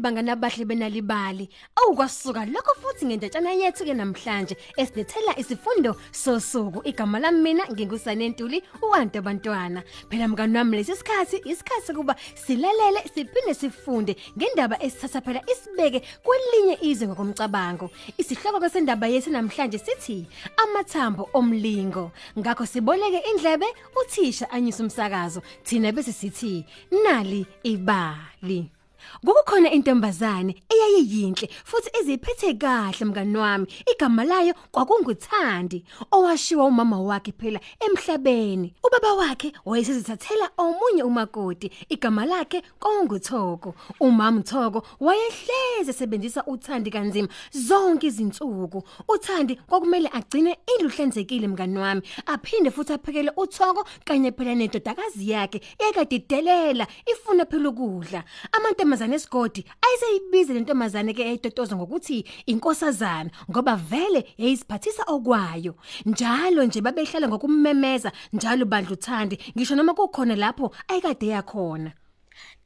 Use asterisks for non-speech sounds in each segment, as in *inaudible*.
nonke bangana bahle benalibali awukwasuka lokho futhi ngendatshana yethu ke namhlanje esilethela isifundo sosuku. Igama lami mina ngingusane Ntuli uwantu abantwana. Phela mngani wami lesi sikhathi isikhathi kuba silalele siphinde sifunde ngendaba esithatha phela isibeke kwelinye izwe ngokomcabango. Isihloko kwesendaba yethu namhlanje sithi amathambo omlingo. Ngakho siboleke indlebe uthisha anyisa umsakazo. Thina bese sithi nali ibali. Kukukhona intombazane eyayiyinhle futhi eziphethe kahle mngani wami. Igama layo kwakunguthandi owashiwa umama wakhe phela emhlabeni. Ubaba wakhe wayesezithathela omunye umakoti. Igama lakhe kwakunguthoko. Umama Thoko wayehleze sebenzisa uthandi kanzima zonke izinsuku. Uthandi kwakumele agcine indluhlenzekile mngani wami. Aphinde futhi aphekele uthoko kanye phela nedodakazi yakhe ekadidelela ifuna phela ukudla. Amantombazane esigodi. Ayiseyibize lentombazane ke eyitotoza ngokuthi inkosazana ngoba vele yayisiphathisa okwayo. Njalo nje babehlala ngokummemeza njalo bandla uthandi. Ngisho noma kukhona lapho ayikade yakhona.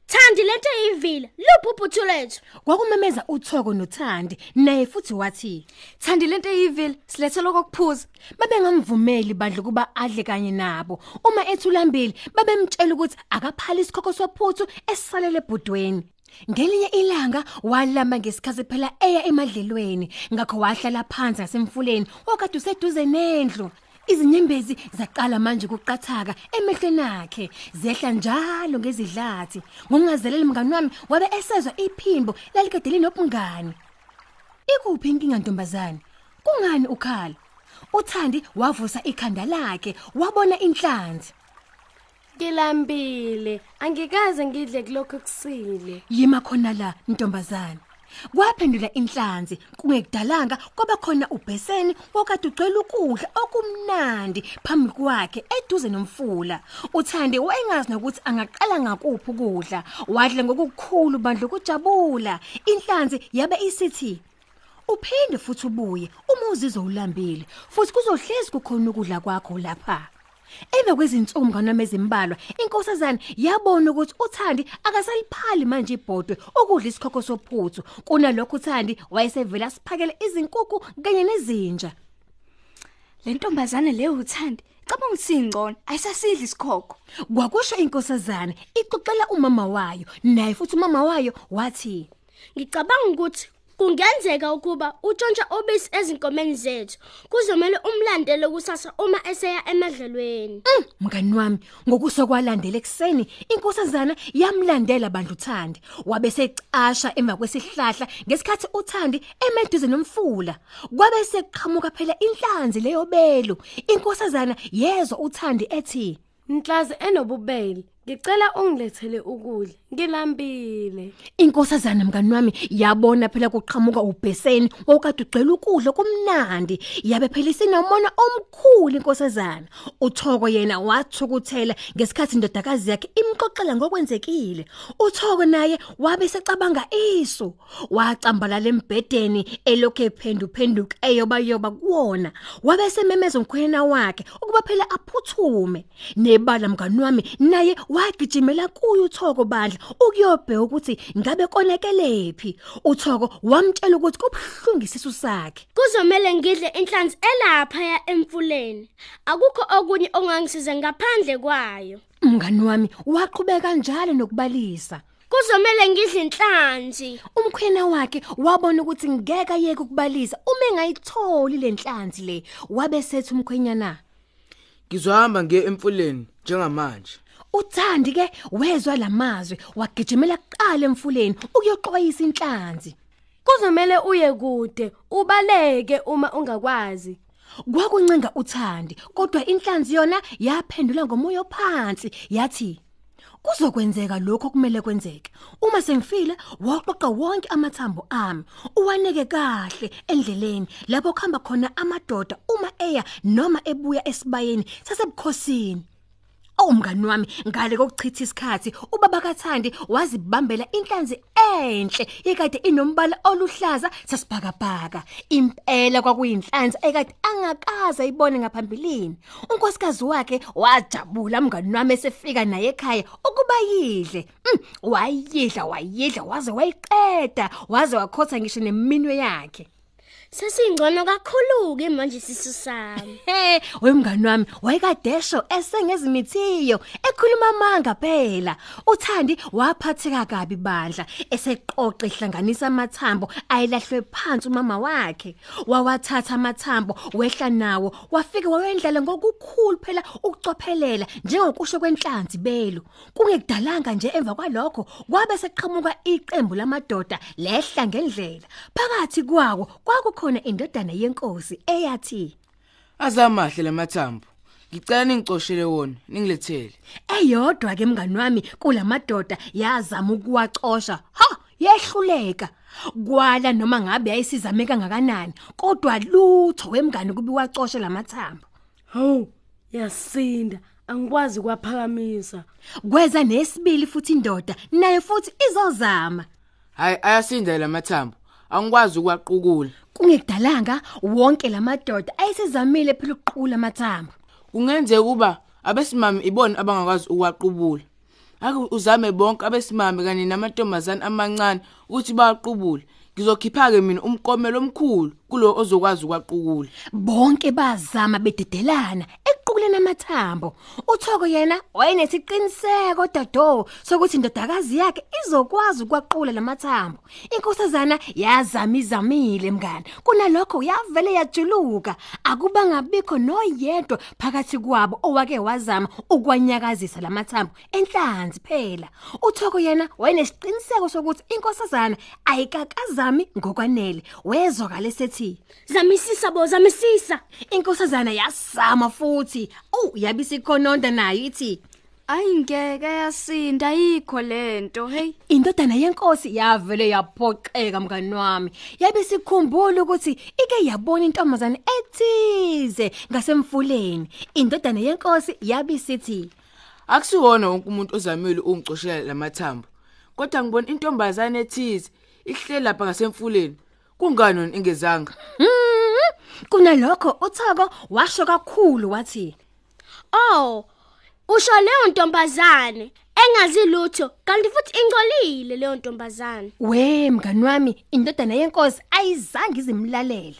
Thandi lento ivila luphuputhu lethu? Kwakumemeza uthoko nothandi naye futhi wathi Thandi lento eyivile. Silethela kokuphuza. babengamvumeli bandla kuba adle kanye nabo. Uma ethulambili babemtshela ukuthi akaphali isikhokho sophuthu esisalele ebhudweni. Ngelinye ilanga walamba ngesikhathi phela eya emadlelweni ngakho wahlala phansi ngasemfuleni okade useduze nendlu. Izinyembezi zaqala manje ukuqathaka emehlweni akhe zehla njalo ngezidlathi. Ngokungazeleli mngani wami wabe esezwe iphimbo lalikade linobungani. Ikuphi inkinga ntombazane? Kungani ukhala Uthandi wavusa ikhanda lakhe wabona inhlanzi. Ngilambile. Angikaze ngidle kulokho kusile yima khona la ntombazane. Kwaphendula inhlanzi kungekudalanga kwaba khona ubheseni wakade ugcwele ukudla okumnandi phambi kwakhe eduze nomfula. Uthande wayengazi nokuthi angaqala ngakuphi ukudla wadle ngokukhulu bandla ukujabula. Inhlanzi yabe isithi uphinde futhi ubuye uma uzizwa ulambile futhi kuzohlezi kukhona ukudla kwakho lapha. Emva kwezinsuku nganoma ezimbalwa inkosazana yabona ukuthi uThandi akasaliphali manje ibhodwe okudla isikhokho sophuthu kunalokho uThandi wayesevela siphakele izinkukhu kanye nezinja Le ntombazane le uthandi cabanga ukuthi ingcono ayisasidla isikhokho. kwakusho inkosazana ixoxela umama wayo naye futhi umama wayo wathi Ngicabanga ukuthi kungenzeka ukuba utshontsha obisi ezinkomeni zethu. Kuzomela umlandele kusasa uma eseya emadlelweni. "Mm, mngani wami ngokusokwalandela ekseni inkosazana yamlandela bandla uthandi wabe secasha emva kwesihlahla ngesikhathi uthandi emeduze nomfula. Kwabe seqhamuka phela inhlanzi leyo belo. Inkosazana yezwa uthandi ethi Nhlazi enobubele, ngicela ungilethele ukudla. Ngilambile. Inkosazana mngani wami yabona phela kuqhamuka ubheseni okade ugcela ukudla kumnandi yabe phela isinomona omkhulu inkosazana. Uthoko yena wathukuthela ngesikhathi indodakazi yakhe imxoxela ngokwenzekile. Uthoko naye wabe secabanga isu wacambalala embhedeni elokhu ephendu phenduka eyoba yoba kuwona. Wabe sememeza umkhwena wakhe ukuba phela aphuthume. Nebala mngani wami naye wagijimela kuyo uthoko bandla ukuyobheka ukuthi ngabe konekelephi uthoko wamtshela ukuthi kubhlungu isisu sakhe. Kuzomela ngidle inhlanzi elapha ya emfuleni. Akukho okunye ongangisiza ngaphandle kwayo. Mngani wami waqhubeka njalo nokubalisa. Kuzomela ngidle inhlanzi. Umkhwena wakhe wabona ukuthi ngeke ayeke ukubalisa. Uma engayitholi lenhlanzi le wabe sethi umkhwenyana. Ngizohamba ngiye emfuleni njengamanje. Uthandi ke wezwa lamazwi wagijimela kuqala emfuleni ukuyoqwayisa inhlanzi. Kuzomela uye kude, ubaleke uma ungakwazi. kwakuncenga uthandi kodwa inhlanzi yona yaphendula ngomoya phansi yathi kuzokwenzeka lokho kumele kwenzeke. Uma sengifile waqoqa wonke amathambo ami. Uwaneke kahle endleleni lapho khamba khona amadoda uma eya noma ebuya esibayeni sasebukhosini. Awumngani wami ngale kokuchitha isikhathi ubaba kaThandi wazibambela inhlanzi enhle ekade inombala oluhlaza sasibhakabhaka impela kwakuyinhlanzi ekade angakaza ayibone ngaphambilini. Unkosikazi wakhe wajabula mngani wami esefika naye ekhaya ukuba yidle. Mm, wayidla wayidla waze wayiqeda waze wakhotha ngisho neminwe yakhe. Sesingcono kakhulu ke manje sisu sami. *laughs* He, wemngani wami wayekadesho esengezimthiyo ekhuluma amanga phela. Uthandi waphatheka kabi bandla eseqoqa ihlanganisa amathambo ayilahlwe phansi umama wakhe. Wawathatha amathambo wehla nawo wafika wayendlala ngokukhulu phela ukucophelela njengokusho kwenhlanzi belo. Kungekudalanga nje emva kwalokho kwabe seqhamuka iqembu lamadoda lehla ngendlela. Phakathi kwawo kwakukhona indodana yenkosi eyathi Azamahle lamathambo. Ngicela ningicoshele wona, ningilethele. eyodwa ke mngani wami kulamadoda yazama ukuwacosha ha yehluleka kwala noma ngabe yayisizame kangakanani kodwa lutho wemngani kubi wacosha lamathambo Hawu, yasinda. Angikwazi kwaphakamisa. kweza nesibili futhi indoda naye futhi izozama Hayi ayasinda lamathambo. Angikwazi ukwaqukula. kungekudalanga wonke lamadoda ayesezamile phela ukuqula amathambo Kungenzeka kuba abesimami ibona abangakwazi ukwaqubula. Ake uzame bonke abesimami kanye namantombazane amancane ukuthi baqubule. Ngizokhipha ke mina umkomelo omkhulu kulo ozokwazi ukwaqukula. bonke bazama bededelana equleni amathambo. Uthoko yena wayenesiqiniseko dado sokuthi indodakazi yakhe izokwazi ukwaqula lamathambo inkosazana yazama izamile mngani. Kunalokho yavele yajuluka. Akuba ngabikho noyedwa phakathi kwabo owake wazama ukwanyakazisa lamathambo enhlanzi phela. Uthoko yena wayenesiqiniseko sokuthi inkosazana ayikakazami ngokwanele. Wezwakala sethi Zamisisa bo zamisisa. Inkosazana yasama futhi. Oh, yabisikhononda nayo ithi Ayingeke yasinda yikho lento hey indodana yenkosi yavele yaphoxeka mngani wami. Yabisikhumbula ukuthi ike yabona intombazane ethize ngasemfuleni. Indodana yenkosi yabisithi Akusiwona wonke umuntu ozamile ungicoshela lamathambo. Kodwa ngibona intombazane ethize ihlele lapha ngasemfuleni. Kungani wena ingezanga? "Hmm, kunalokho uthoko washo kakhulu wathi Oh, usho leyo ntombazane engazi lutho kanti futhi ingcolile leyo ntombazane. we mngani wami indodana yenkosi ayizange izimlalele.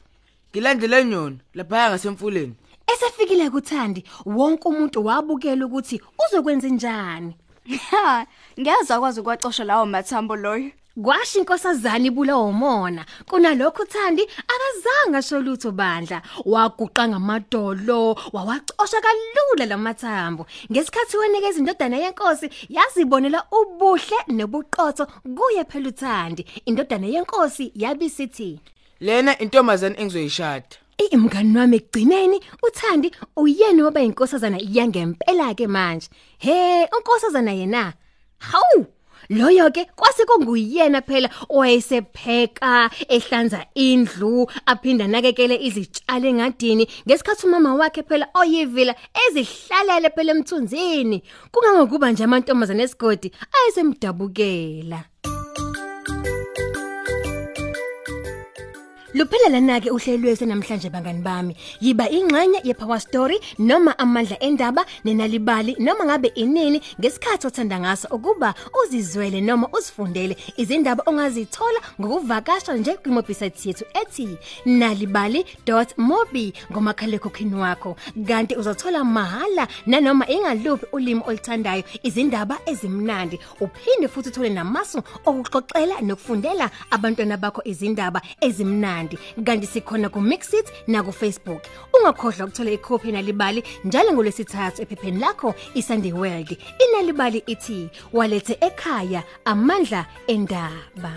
Ngilandele nyona lapha ngasemfuleni. Esefikile kuthandi wonke umuntu wabukela ukuthi uzokwenza njani. *laughs* ha ngeza kwazi ukwacosha lawo mathambo loyo Kwasho inkosazana ibula umona kunalokho uthandi akazange asho lutho bandla waguqa ngamadolo wawacosha kalula lamathambo ngesikhathi wenikeza indodana yenkosi yazibonela ubuhle nobuqotho kuye phela uthandi indodana yenkosi yabisithi Lena intombazane engizoyishada. Imngani wami egcineni uthandi uyena waba inkosazana yangempela ke manje. He, unkosazana yena. Hawu! Loyo ke kwase kunguyena phela owayesepheka, ehlanza indlu, aphinda nakekele izitshalo engadini ngesikhathi umama wakhe phela oyivila ezihlalele phela emthunzini. Kungangokuba nje amantombazane esigodi ayesemdabukela. Luphela lana ke uhlelwe namhlanje bangani bami. Yiba ingxenye yePower Story noma amandla endaba nenalibali noma ngabe inini ngesikhathi othanda ngaso ukuba uzizwele noma uzifundele izindaba ongazithola ngokuvakasha nje kwimobisite yethu ethi nalibali.mobi ngomakhalekhukhini wakho. Kanti uzothola mahala nanoma ingaluphi ulimi olithandayo izindaba ezimnandi. Uphinde futhi uthole namasu okuxoxela nokufundela abantwana bakho izindaba ezimnandi kanti sikhona ku Mixit na ku Facebook. Ungakhohlwa ukuthola ikhophi nalibali njalo ngolwesithathu ephepheni lakho iSunday World inalibali ithi walethe ekhaya amandla endaba.